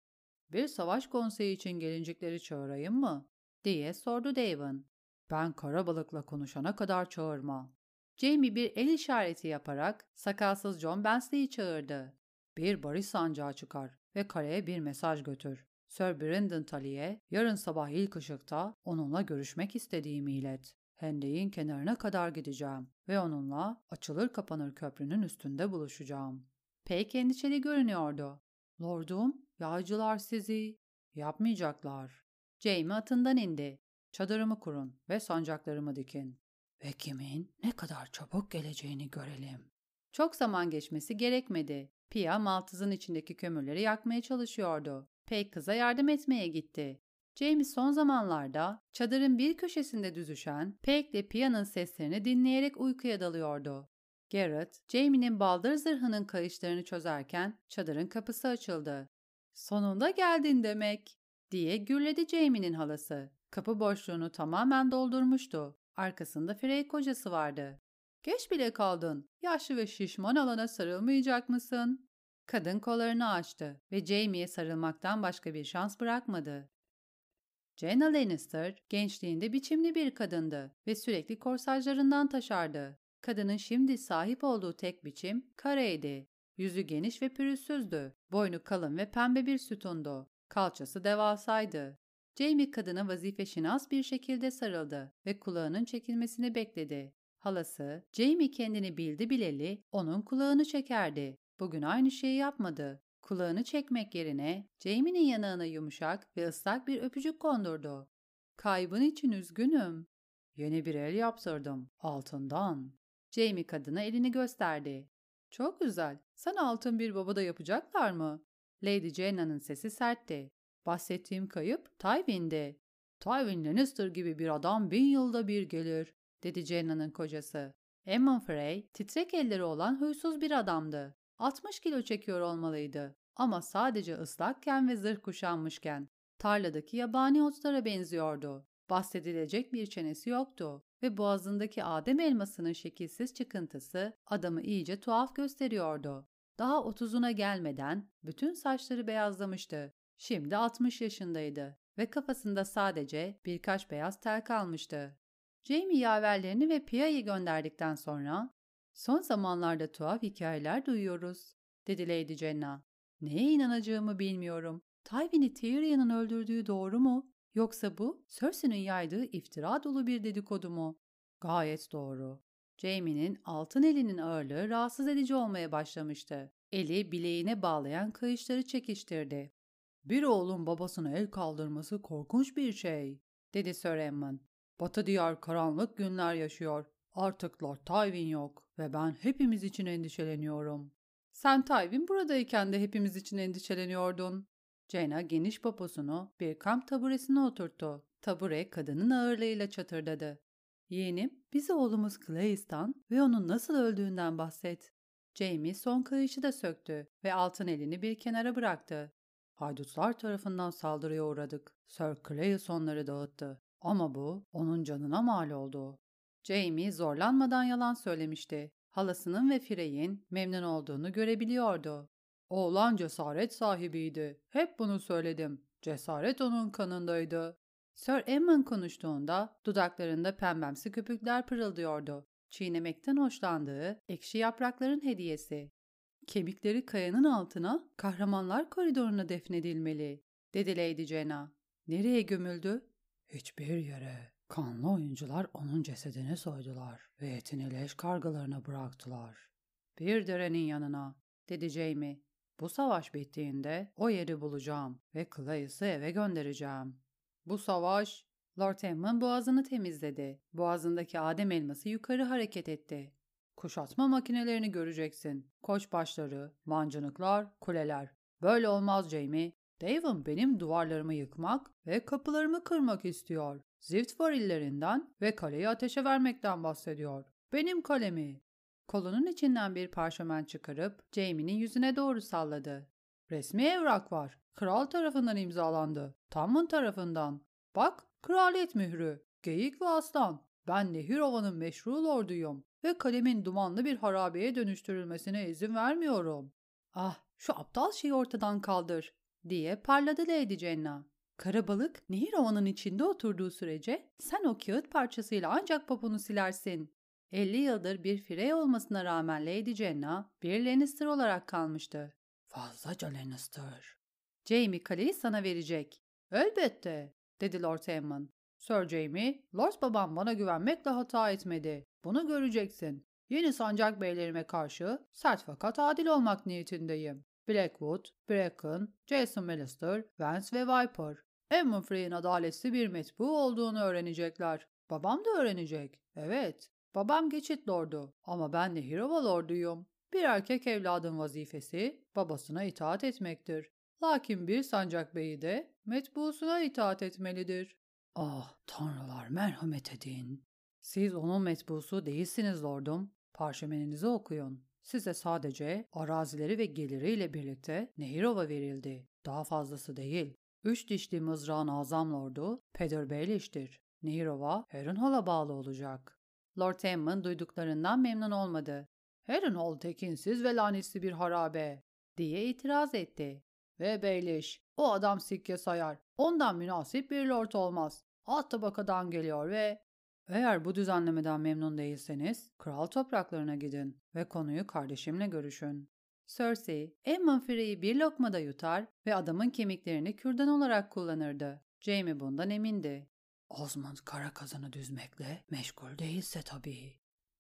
Bir savaş konseyi için gelincikleri çağırayım mı? diye sordu Davin. Ben kara balıkla konuşana kadar çağırma. Jamie bir el işareti yaparak sakalsız John Bensley'i çağırdı. Bir barış sancağı çıkar ve kaleye bir mesaj götür. Sir Brandon Tully'e yarın sabah ilk ışıkta onunla görüşmek istediğimi ilet. Hendeyin kenarına kadar gideceğim ve onunla açılır kapanır köprünün üstünde buluşacağım. Pek endişeli görünüyordu. Lordum, yağcılar sizi yapmayacaklar. Jamie atından indi. Çadırımı kurun ve sancaklarımı dikin. Ve kimin ne kadar çabuk geleceğini görelim. Çok zaman geçmesi gerekmedi. Pia maltızın içindeki kömürleri yakmaya çalışıyordu. Peg kıza yardım etmeye gitti. Jamie son zamanlarda çadırın bir köşesinde düzüşen Peg ile Pia'nın seslerini dinleyerek uykuya dalıyordu. Garrett, Jamie'nin baldır zırhının kayışlarını çözerken çadırın kapısı açıldı. ''Sonunda geldin demek.'' diye gürledi Jamie'nin halası. Kapı boşluğunu tamamen doldurmuştu. Arkasında Frey kocası vardı. ''Geç bile kaldın. Yaşlı ve şişman alana sarılmayacak mısın?'' Kadın kollarını açtı ve Jamie'ye sarılmaktan başka bir şans bırakmadı. Jenna Lannister gençliğinde biçimli bir kadındı ve sürekli korsajlarından taşardı. Kadının şimdi sahip olduğu tek biçim kareydi. Yüzü geniş ve pürüzsüzdü. Boynu kalın ve pembe bir sütundu. Kalçası devasaydı. Jamie kadına vazifeşinas bir şekilde sarıldı ve kulağının çekilmesini bekledi. Halası, Jamie kendini bildi bileli onun kulağını çekerdi. Bugün aynı şeyi yapmadı. Kulağını çekmek yerine Jamie'nin yanağına yumuşak ve ıslak bir öpücük kondurdu. Kaybın için üzgünüm. Yeni bir el yaptırdım. Altından. Jamie kadına elini gösterdi. Çok güzel. Sana altın bir baba da yapacaklar mı? Lady Jenna'nın sesi sertti. Bahsettiğim kayıp Tywin'di. Tywin Lannister gibi bir adam bin yılda bir gelir, dedi Jenna'nın kocası. Aemon Frey, titrek elleri olan huysuz bir adamdı. 60 kilo çekiyor olmalıydı. Ama sadece ıslakken ve zırh kuşanmışken. Tarladaki yabani otlara benziyordu. Bahsedilecek bir çenesi yoktu ve boğazındaki Adem elmasının şekilsiz çıkıntısı adamı iyice tuhaf gösteriyordu. Daha otuzuna gelmeden bütün saçları beyazlamıştı. Şimdi 60 yaşındaydı ve kafasında sadece birkaç beyaz tel kalmıştı. Jamie yaverlerini ve Pia'yı gönderdikten sonra ''Son zamanlarda tuhaf hikayeler duyuyoruz.'' dedi Lady Jenna. ''Neye inanacağımı bilmiyorum. Tywin'i Tyrion'un öldürdüğü doğru mu? Yoksa bu Cersei'nin yaydığı iftira dolu bir dedikodu mu?'' ''Gayet doğru. Jamie'nin altın elinin ağırlığı rahatsız edici olmaya başlamıştı. Eli bileğine bağlayan kayışları çekiştirdi. Bir oğlun babasına el kaldırması korkunç bir şey, dedi Sir Emman. Batı diyar karanlık günler yaşıyor. Artık Lord Tywin yok ve ben hepimiz için endişeleniyorum. Sen Tywin buradayken de hepimiz için endişeleniyordun. Jaina geniş poposunu bir kamp taburesine oturttu. Tabure kadının ağırlığıyla çatırdadı. Yeğenim, bize oğlumuz Clays'tan ve onun nasıl öldüğünden bahset. Jamie son kayışı da söktü ve altın elini bir kenara bıraktı. Haydutlar tarafından saldırıya uğradık. Sir Clays onları dağıttı. Ama bu onun canına mal oldu. Jamie zorlanmadan yalan söylemişti. Halasının ve Frey'in memnun olduğunu görebiliyordu. Oğlan cesaret sahibiydi. Hep bunu söyledim. Cesaret onun kanındaydı. Sir Emman konuştuğunda dudaklarında pembemsi köpükler pırıldıyordu. Çiğnemekten hoşlandığı ekşi yaprakların hediyesi. Kemikleri kayanın altına kahramanlar koridoruna defnedilmeli, dedi Lady Jenna. Nereye gömüldü? Hiçbir yere. Kanlı oyuncular onun cesedini soydular ve etini leş kargalarına bıraktılar. Bir derenin yanına, dedi Jamie. Bu savaş bittiğinde o yeri bulacağım ve Clays'ı eve göndereceğim. Bu savaş, Lord Hammond boğazını temizledi. Boğazındaki adem elması yukarı hareket etti. Kuşatma makinelerini göreceksin. Koç başları, mancınıklar, kuleler. Böyle olmaz Jamie. Davin benim duvarlarımı yıkmak ve kapılarımı kırmak istiyor. Zift varillerinden ve kaleyi ateşe vermekten bahsediyor. Benim kalemi. Kolunun içinden bir parşömen çıkarıp Jamie'nin yüzüne doğru salladı. Resmi evrak var. Kral tarafından imzalandı. Tamın tarafından. Bak, kraliyet mührü. Geyik ve aslan. Ben Nehirova'nın meşru lorduyum ve kalemin dumanlı bir harabeye dönüştürülmesine izin vermiyorum. Ah, şu aptal şeyi ortadan kaldır, diye parladı Lady Jenna. Karabalık Nehirova'nın içinde oturduğu sürece sen o kağıt parçasıyla ancak poponu silersin. 50 yıldır bir Frey olmasına rağmen Lady Jenna bir Lannister olarak kalmıştı. Fazlaca Lannister. Jaime kaleyi sana verecek. Elbette, dedi Lord Aemon. Sir Jaime, Lord babam bana güvenmekle hata etmedi. Bunu göreceksin. Yeni sancak beylerime karşı sert fakat adil olmak niyetindeyim. Blackwood, Bracken, Jason Mallister, Vance ve Viper. Aemon Frey'in adaletsiz bir metbu olduğunu öğrenecekler. Babam da öğrenecek. Evet, babam geçit lordu ama ben de Hirova lorduyum. Bir erkek evladın vazifesi babasına itaat etmektir. Lakin bir sancak beyi de metbuusuna itaat etmelidir. Ah tanrılar merhamet edin. Siz onun metbusu değilsiniz lordum. Parşömeninizi okuyun. Size sadece arazileri ve geliriyle birlikte Nehirova verildi. Daha fazlası değil. Üç dişli mızrağın azam lordu Peter Baelish'tir. Nehirova Harrenhal'a bağlı olacak. Lord Hammond duyduklarından memnun olmadı. Harrenhal tekinsiz ve lanetli bir harabe diye itiraz etti. Ve Baelish, o adam sikke sayar. Ondan münasip bir lord olmaz. Alt tabakadan geliyor ve eğer bu düzenlemeden memnun değilseniz kral topraklarına gidin ve konuyu kardeşimle görüşün. Cersei, Aemon Frey'i bir lokmada yutar ve adamın kemiklerini kürdan olarak kullanırdı. Jaime bundan emindi. Osmond kara kazanı düzmekle meşgul değilse tabii.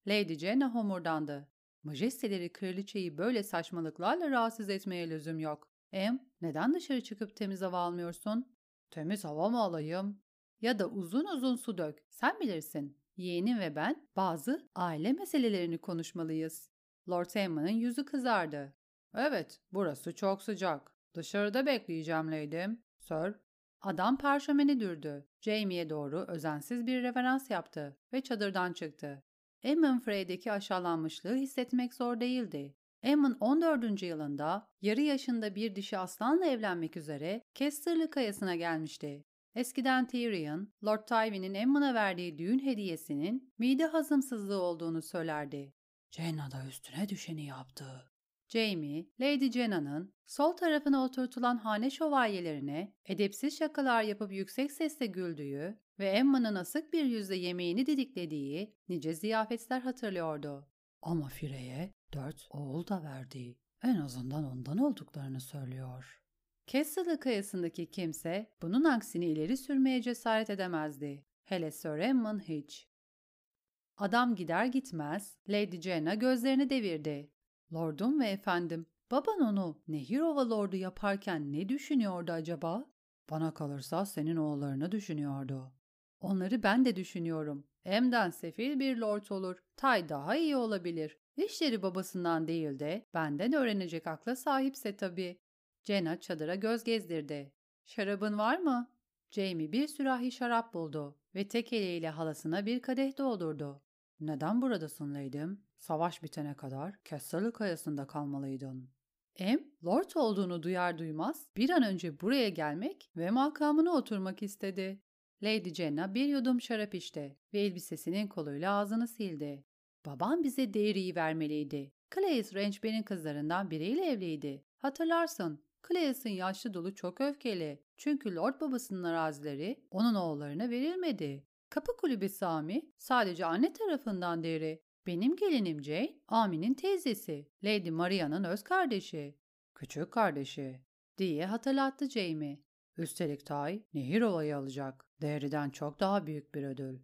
Lady Jenna homurdandı. Majesteleri kraliçeyi böyle saçmalıklarla rahatsız etmeye lüzum yok. Em, neden dışarı çıkıp temiz hava almıyorsun? Temiz hava mı alayım? Ya da uzun uzun su dök. Sen bilirsin. Yeğenim ve ben bazı aile meselelerini konuşmalıyız. Lord Hammond'ın yüzü kızardı. Evet, burası çok sıcak. Dışarıda bekleyeceğim leydim. Sir. Adam parşömeni dürdü. Jamie'ye doğru özensiz bir reverans yaptı ve çadırdan çıktı. Aemon Frey'deki aşağılanmışlığı hissetmek zor değildi. Aemon 14. yılında yarı yaşında bir dişi aslanla evlenmek üzere Casterly kayasına gelmişti. Eskiden Tyrion, Lord Tywin'in Aemon'a verdiği düğün hediyesinin mide hazımsızlığı olduğunu söylerdi. Jaina da üstüne düşeni yaptı. Jamie, Lady Jenna'nın sol tarafına oturtulan hane şövalyelerine edepsiz şakalar yapıp yüksek sesle güldüğü ve Emma'nın asık bir yüzle yemeğini didiklediği nice ziyafetler hatırlıyordu. Ama Fire'ye dört oğul da verdi. En azından ondan olduklarını söylüyor. Castle kayasındaki kimse bunun aksini ileri sürmeye cesaret edemezdi. Hele Sir Emmon hiç. Adam gider gitmez Lady Jenna gözlerini devirdi. Lordum ve efendim, baban onu Nehirova Lord'u yaparken ne düşünüyordu acaba? Bana kalırsa senin oğullarını düşünüyordu. Onları ben de düşünüyorum. Emden sefil bir lord olur. Tay daha iyi olabilir. İşleri babasından değil de benden öğrenecek akla sahipse tabii. Jenna çadıra göz gezdirdi. Şarabın var mı? Jamie bir sürahi şarap buldu ve tek eliyle halasına bir kadeh doldurdu. Neden buradasın Lady'm? Savaş bitene kadar Castle kayasında kalmalıydın. Em, Lord olduğunu duyar duymaz bir an önce buraya gelmek ve makamına oturmak istedi. Lady Jenna bir yudum şarap içti ve elbisesinin koluyla ağzını sildi. Babam bize değeriyi vermeliydi. Claes Ranchben'in kızlarından biriyle evliydi. Hatırlarsın, Claes'in yaşlı dolu çok öfkeli. Çünkü Lord babasının arazileri onun oğullarına verilmedi. Kapı kulübü Sami sadece anne tarafından deri. Benim gelinim Jane, Amin'in teyzesi, Lady Maria'nın öz kardeşi. Küçük kardeşi, diye hatırlattı Jamie. Üstelik Tay, nehir olayı alacak. Değeriden çok daha büyük bir ödül.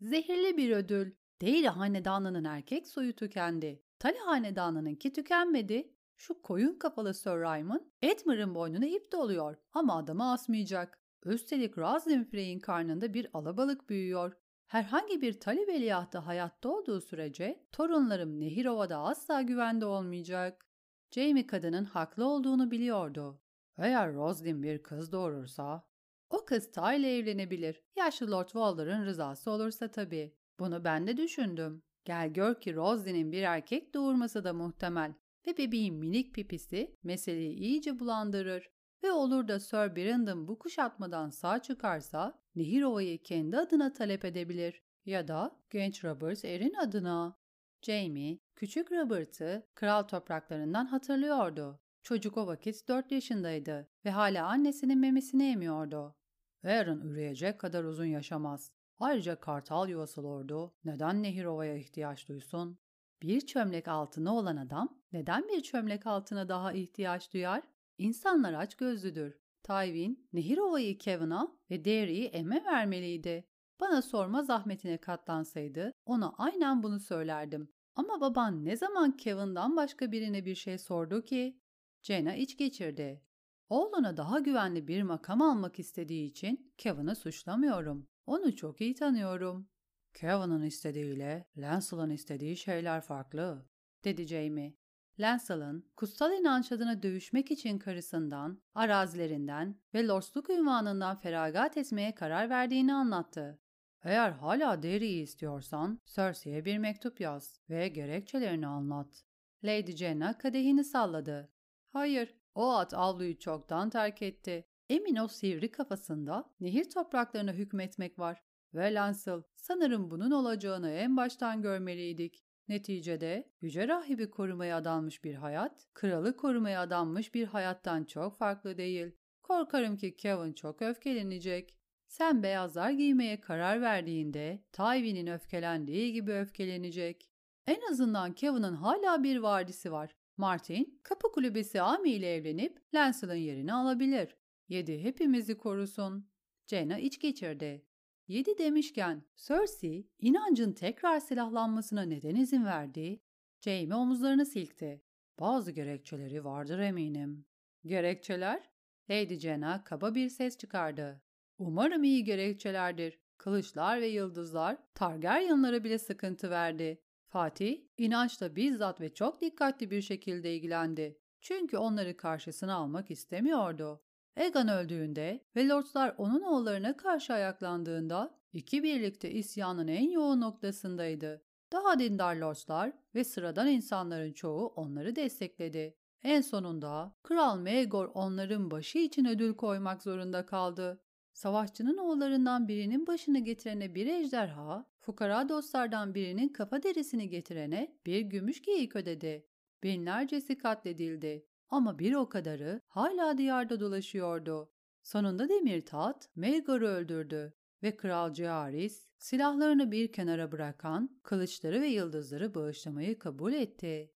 Zehirli bir ödül. Değil hanedanının erkek soyu tükendi. Tali hanedanınınki tükenmedi. Şu koyun kafalı Sir Raymond, Edmund'ın boynuna ip doluyor ama adamı asmayacak. Üstelik Roslyn Frey'in karnında bir alabalık büyüyor. Herhangi bir Tali veliahtı hayatta olduğu sürece torunlarım Nehirova'da asla güvende olmayacak. Jamie kadının haklı olduğunu biliyordu. Eğer Roslyn bir kız doğurursa... O kız Ty ile evlenebilir. Yaşlı Lord Walder'ın rızası olursa tabii. Bunu ben de düşündüm. Gel gör ki Roslyn'in bir erkek doğurması da muhtemel ve bebeğin minik pipisi meseleyi iyice bulandırır. Ve olur da Sir Brandon bu kuşatmadan sağ çıkarsa Nehir Ova'yı kendi adına talep edebilir ya da genç Robert Erin adına. Jamie, küçük Robert'ı kral topraklarından hatırlıyordu. Çocuk o vakit 4 yaşındaydı ve hala annesinin memesini emiyordu. Aaron üreyecek kadar uzun yaşamaz. Ayrıca kartal yuvası lordu neden Nehir Ova'ya ihtiyaç duysun? Bir çömlek altına olan adam neden bir çömlek altına daha ihtiyaç duyar? İnsanlar aç gözlüdür. Tywin, Nehir Ova'yı Kevin'a ve Derry'i Emme vermeliydi. Bana sorma zahmetine katlansaydı ona aynen bunu söylerdim. Ama baban ne zaman Kevin'dan başka birine bir şey sordu ki? Jenna iç geçirdi. Oğluna daha güvenli bir makam almak istediği için Kevin'i suçlamıyorum. Onu çok iyi tanıyorum. Kevin'ın istediğiyle Lancel'ın istediği şeyler farklı, dedi Jamie. Lancel'ın kutsal inanç adına dövüşmek için karısından, arazilerinden ve lordsluk ünvanından feragat etmeye karar verdiğini anlattı. Eğer hala Derry'i istiyorsan Cersei'ye bir mektup yaz ve gerekçelerini anlat. Lady Jenna kadehini salladı. Hayır, o at avluyu çoktan terk etti. Emin o sivri kafasında nehir topraklarına hükmetmek var. Ve Lancel, sanırım bunun olacağını en baştan görmeliydik. Neticede yüce rahibi korumaya adanmış bir hayat, kralı korumaya adanmış bir hayattan çok farklı değil. Korkarım ki Kevin çok öfkelenecek. Sen beyazlar giymeye karar verdiğinde Tywin'in öfkelendiği gibi öfkelenecek. En azından Kevin'in hala bir vardisi var. Martin, kapı kulübesi Ami ile evlenip Lancel'ın yerini alabilir. Yedi hepimizi korusun. Jaina iç geçirdi. Yedi demişken Cersei inancın tekrar silahlanmasına neden izin verdi? Jaime omuzlarını silkti. Bazı gerekçeleri vardır eminim. Gerekçeler? Lady Jenna kaba bir ses çıkardı. Umarım iyi gerekçelerdir. Kılıçlar ve yıldızlar Targaryenlara bile sıkıntı verdi. Fatih, inançla bizzat ve çok dikkatli bir şekilde ilgilendi. Çünkü onları karşısına almak istemiyordu. Egan öldüğünde ve lordlar onun oğullarına karşı ayaklandığında iki birlikte isyanın en yoğun noktasındaydı. Daha dindar lordlar ve sıradan insanların çoğu onları destekledi. En sonunda Kral Maegor onların başı için ödül koymak zorunda kaldı. Savaşçının oğullarından birinin başını getirene bir ejderha, fukara dostlardan birinin kafa derisini getirene bir gümüş geyik ödedi. Binlercesi katledildi ama bir o kadarı hala diyarda dolaşıyordu. Sonunda demir tat Melgor'u öldürdü ve Kral Ciaris silahlarını bir kenara bırakan kılıçları ve yıldızları bağışlamayı kabul etti.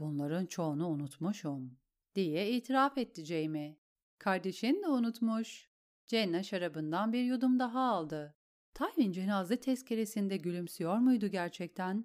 Bunların çoğunu unutmuşum diye itiraf etti Jamie. Kardeşin de unutmuş. Jenna şarabından bir yudum daha aldı. Tywin cenaze tezkeresinde gülümsüyor muydu gerçekten?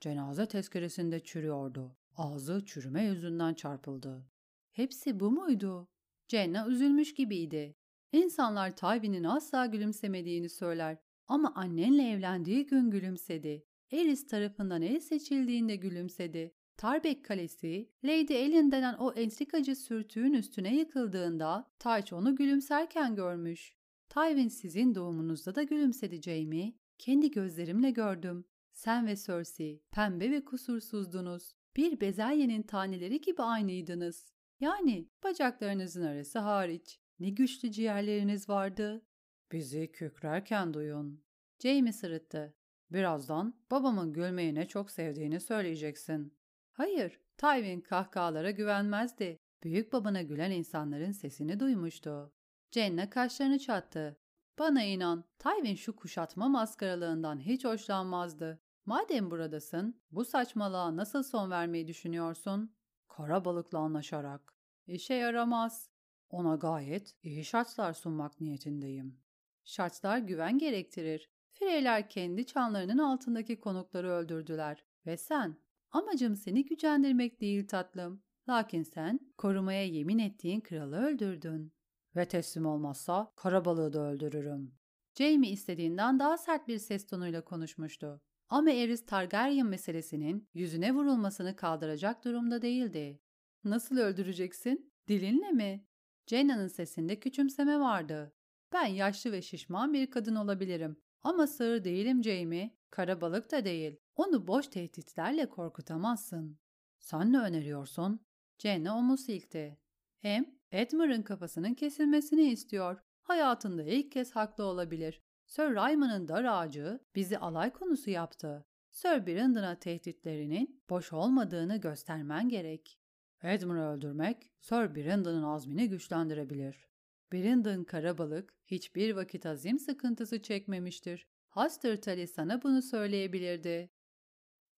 Cenaze tezkeresinde çürüyordu. Ağzı çürüme yüzünden çarpıldı. Hepsi bu muydu? Jenna üzülmüş gibiydi. İnsanlar Tywin'in asla gülümsemediğini söyler ama annenle evlendiği gün gülümsedi. Eris tarafından el seçildiğinde gülümsedi. Tarbek Kalesi, Lady Ellen denen o entrikacı sürtüğün üstüne yıkıldığında Tych onu gülümserken görmüş. Tywin sizin doğumunuzda da gülümsedi Jamie. Kendi gözlerimle gördüm. Sen ve Cersei pembe ve kusursuzdunuz. Bir bezelyenin taneleri gibi aynıydınız. Yani bacaklarınızın arası hariç. Ne güçlü ciğerleriniz vardı. Bizi kükrerken duyun. Jamie sırıttı. Birazdan babamın gülmeyi ne çok sevdiğini söyleyeceksin. Hayır, Tywin kahkahalara güvenmezdi. Büyük babana gülen insanların sesini duymuştu. Cenna kaşlarını çattı. Bana inan, Tywin şu kuşatma maskaralığından hiç hoşlanmazdı. Madem buradasın, bu saçmalığa nasıl son vermeyi düşünüyorsun? Kara balıkla anlaşarak. İşe yaramaz. Ona gayet iyi şartlar sunmak niyetindeyim. Şartlar güven gerektirir. Fireyler kendi çanlarının altındaki konukları öldürdüler. Ve sen, amacım seni gücendirmek değil tatlım. Lakin sen korumaya yemin ettiğin kralı öldürdün. Ve teslim olmazsa kara balığı da öldürürüm. Jamie istediğinden daha sert bir ses tonuyla konuşmuştu. Ama Eris Targaryen meselesinin yüzüne vurulmasını kaldıracak durumda değildi. Nasıl öldüreceksin? Dilinle mi? Cenna'nın sesinde küçümseme vardı. Ben yaşlı ve şişman bir kadın olabilirim. Ama sığır değilim Jamie. Kara balık da değil. Onu boş tehditlerle korkutamazsın. Sen ne öneriyorsun? Jenna omuz silkti. Hem Edmund'ın kafasının kesilmesini istiyor. Hayatında ilk kez haklı olabilir. Sir Raymond'ın dar ağacı bizi alay konusu yaptı. Sir Brandon'a tehditlerinin boş olmadığını göstermen gerek. Edmund'u öldürmek Sir Brandon'ın azmini güçlendirebilir. Brandon karabalık hiçbir vakit azim sıkıntısı çekmemiştir. Haster Tully sana bunu söyleyebilirdi.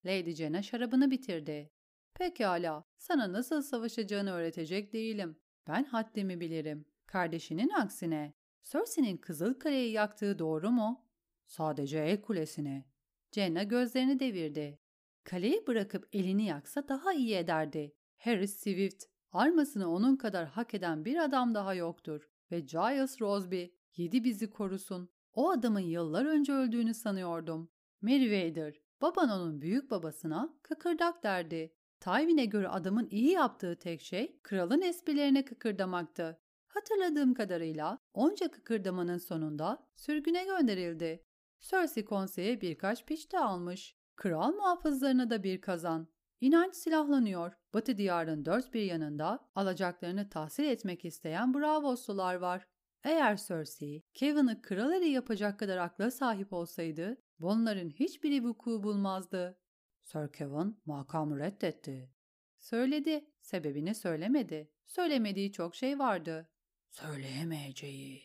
Lady Jenna şarabını bitirdi. Pekala, sana nasıl savaşacağını öğretecek değilim. Ben haddimi bilirim. Kardeşinin aksine. Cersei'nin Kızıl Kale'yi yaktığı doğru mu? Sadece el kulesini. Jenna gözlerini devirdi. Kaleyi bırakıp elini yaksa daha iyi ederdi. Harris Swift, armasını onun kadar hak eden bir adam daha yoktur. Ve Giles Rosby, yedi bizi korusun. O adamın yıllar önce öldüğünü sanıyordum. Meriwether, baban onun büyük babasına kıkırdak derdi. Tywin'e göre adamın iyi yaptığı tek şey kralın esprilerine kıkırdamaktı. Hatırladığım kadarıyla onca kıkırdamanın sonunda sürgüne gönderildi. Cersei konseye birkaç piç de almış. Kral muhafızlarına da bir kazan. İnanç silahlanıyor. Batı diyarın dört bir yanında alacaklarını tahsil etmek isteyen Bravoslular var. Eğer Cersei, Kevin'i kral eli yapacak kadar akla sahip olsaydı, bunların hiçbiri vuku bulmazdı. Sir Kevin makamı reddetti. Söyledi, sebebini söylemedi. Söylemediği çok şey vardı. Söyleyemeyeceği.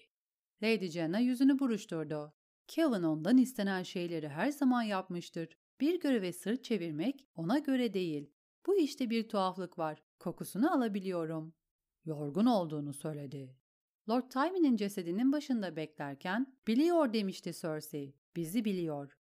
Lady Jenna yüzünü buruşturdu. Kevin ondan istenen şeyleri her zaman yapmıştır. Bir göreve sırt çevirmek ona göre değil. Bu işte bir tuhaflık var. Kokusunu alabiliyorum. Yorgun olduğunu söyledi. Lord Tywin'in cesedinin başında beklerken biliyor demişti Cersei. Bizi biliyor.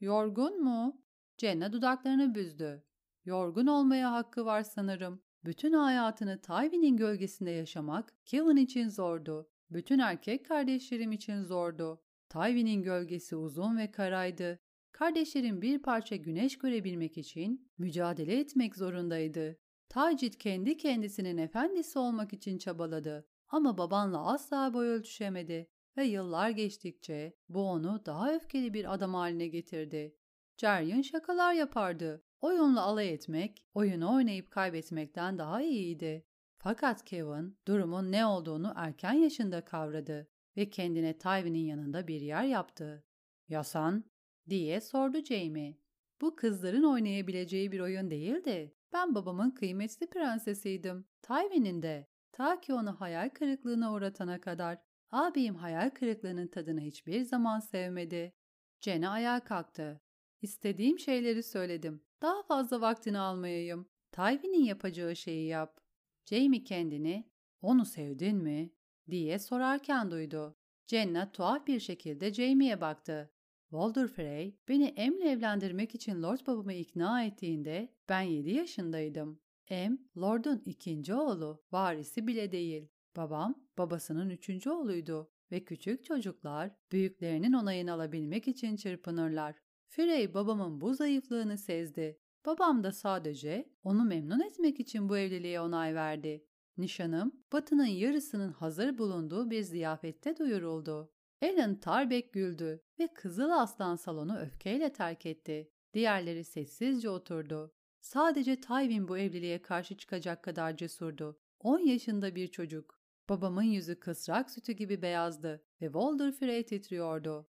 Yorgun mu? Jenna dudaklarını büzdü. Yorgun olmaya hakkı var sanırım. Bütün hayatını Tywin'in gölgesinde yaşamak Kevin için zordu. Bütün erkek kardeşlerim için zordu. Tywin'in gölgesi uzun ve karaydı. Kardeşlerim bir parça güneş görebilmek için mücadele etmek zorundaydı. Tacit kendi kendisinin efendisi olmak için çabaladı. Ama babanla asla boy ölçüşemedi ve yıllar geçtikçe bu onu daha öfkeli bir adam haline getirdi. Ceryon şakalar yapardı. Oyunla alay etmek, oyunu oynayıp kaybetmekten daha iyiydi. Fakat Kevin durumun ne olduğunu erken yaşında kavradı ve kendine Tywin'in yanında bir yer yaptı. Yasan diye sordu Jamie. Bu kızların oynayabileceği bir oyun değildi. Ben babamın kıymetli prensesiydim. Tywin'in de. Ta ki onu hayal kırıklığına uğratana kadar. Abim hayal kırıklığının tadını hiçbir zaman sevmedi. Jenna ayağa kalktı. İstediğim şeyleri söyledim. Daha fazla vaktini almayayım. Tywin'in yapacağı şeyi yap. Jamie kendini, onu sevdin mi? diye sorarken duydu. Jenna tuhaf bir şekilde Jamie'ye baktı. Walder Frey beni Em'le evlendirmek için Lord babamı ikna ettiğinde ben 7 yaşındaydım. Em, Lord'un ikinci oğlu, varisi bile değil. Babam, babasının üçüncü oğluydu ve küçük çocuklar büyüklerinin onayını alabilmek için çırpınırlar. Frey babamın bu zayıflığını sezdi. Babam da sadece onu memnun etmek için bu evliliğe onay verdi. Nişanım, Batı'nın yarısının hazır bulunduğu bir ziyafette duyuruldu. Alan Tarbek güldü ve Kızıl Aslan salonu öfkeyle terk etti. Diğerleri sessizce oturdu. Sadece Tywin bu evliliğe karşı çıkacak kadar cesurdu. 10 yaşında bir çocuk. Babamın yüzü kısrak sütü gibi beyazdı ve Walder Frey titriyordu.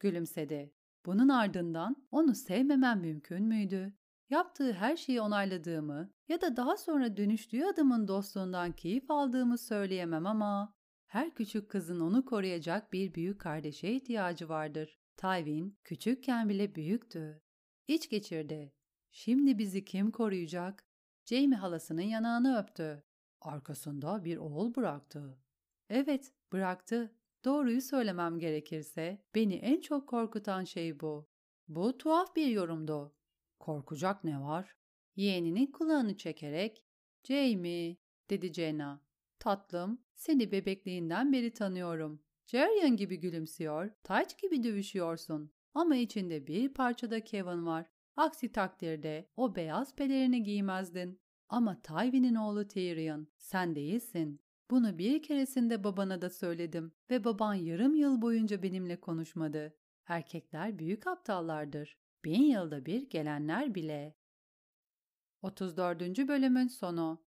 Gülümsedi. Bunun ardından onu sevmemem mümkün müydü? Yaptığı her şeyi onayladığımı ya da daha sonra dönüştüğü adamın dostluğundan keyif aldığımı söyleyemem ama her küçük kızın onu koruyacak bir büyük kardeşe ihtiyacı vardır. Tywin küçükken bile büyüktü. İç geçirdi. Şimdi bizi kim koruyacak? Jamie halasının yanağını öptü. Arkasında bir oğul bıraktı. Evet, bıraktı. Doğruyu söylemem gerekirse beni en çok korkutan şey bu. Bu tuhaf bir yorumdu. Korkacak ne var? Yeğeninin kulağını çekerek Jamie dedi Jenna. Tatlım, seni bebekliğinden beri tanıyorum. Jerian gibi gülümsüyor, Taç gibi dövüşüyorsun. Ama içinde bir parçada Kevin var. Aksi takdirde o beyaz pelerini giymezdin. Ama Tywin'in oğlu Tyrion, sen değilsin. Bunu bir keresinde babana da söyledim ve baban yarım yıl boyunca benimle konuşmadı. Erkekler büyük aptallardır. Bin yılda bir gelenler bile. 34. bölümün sonu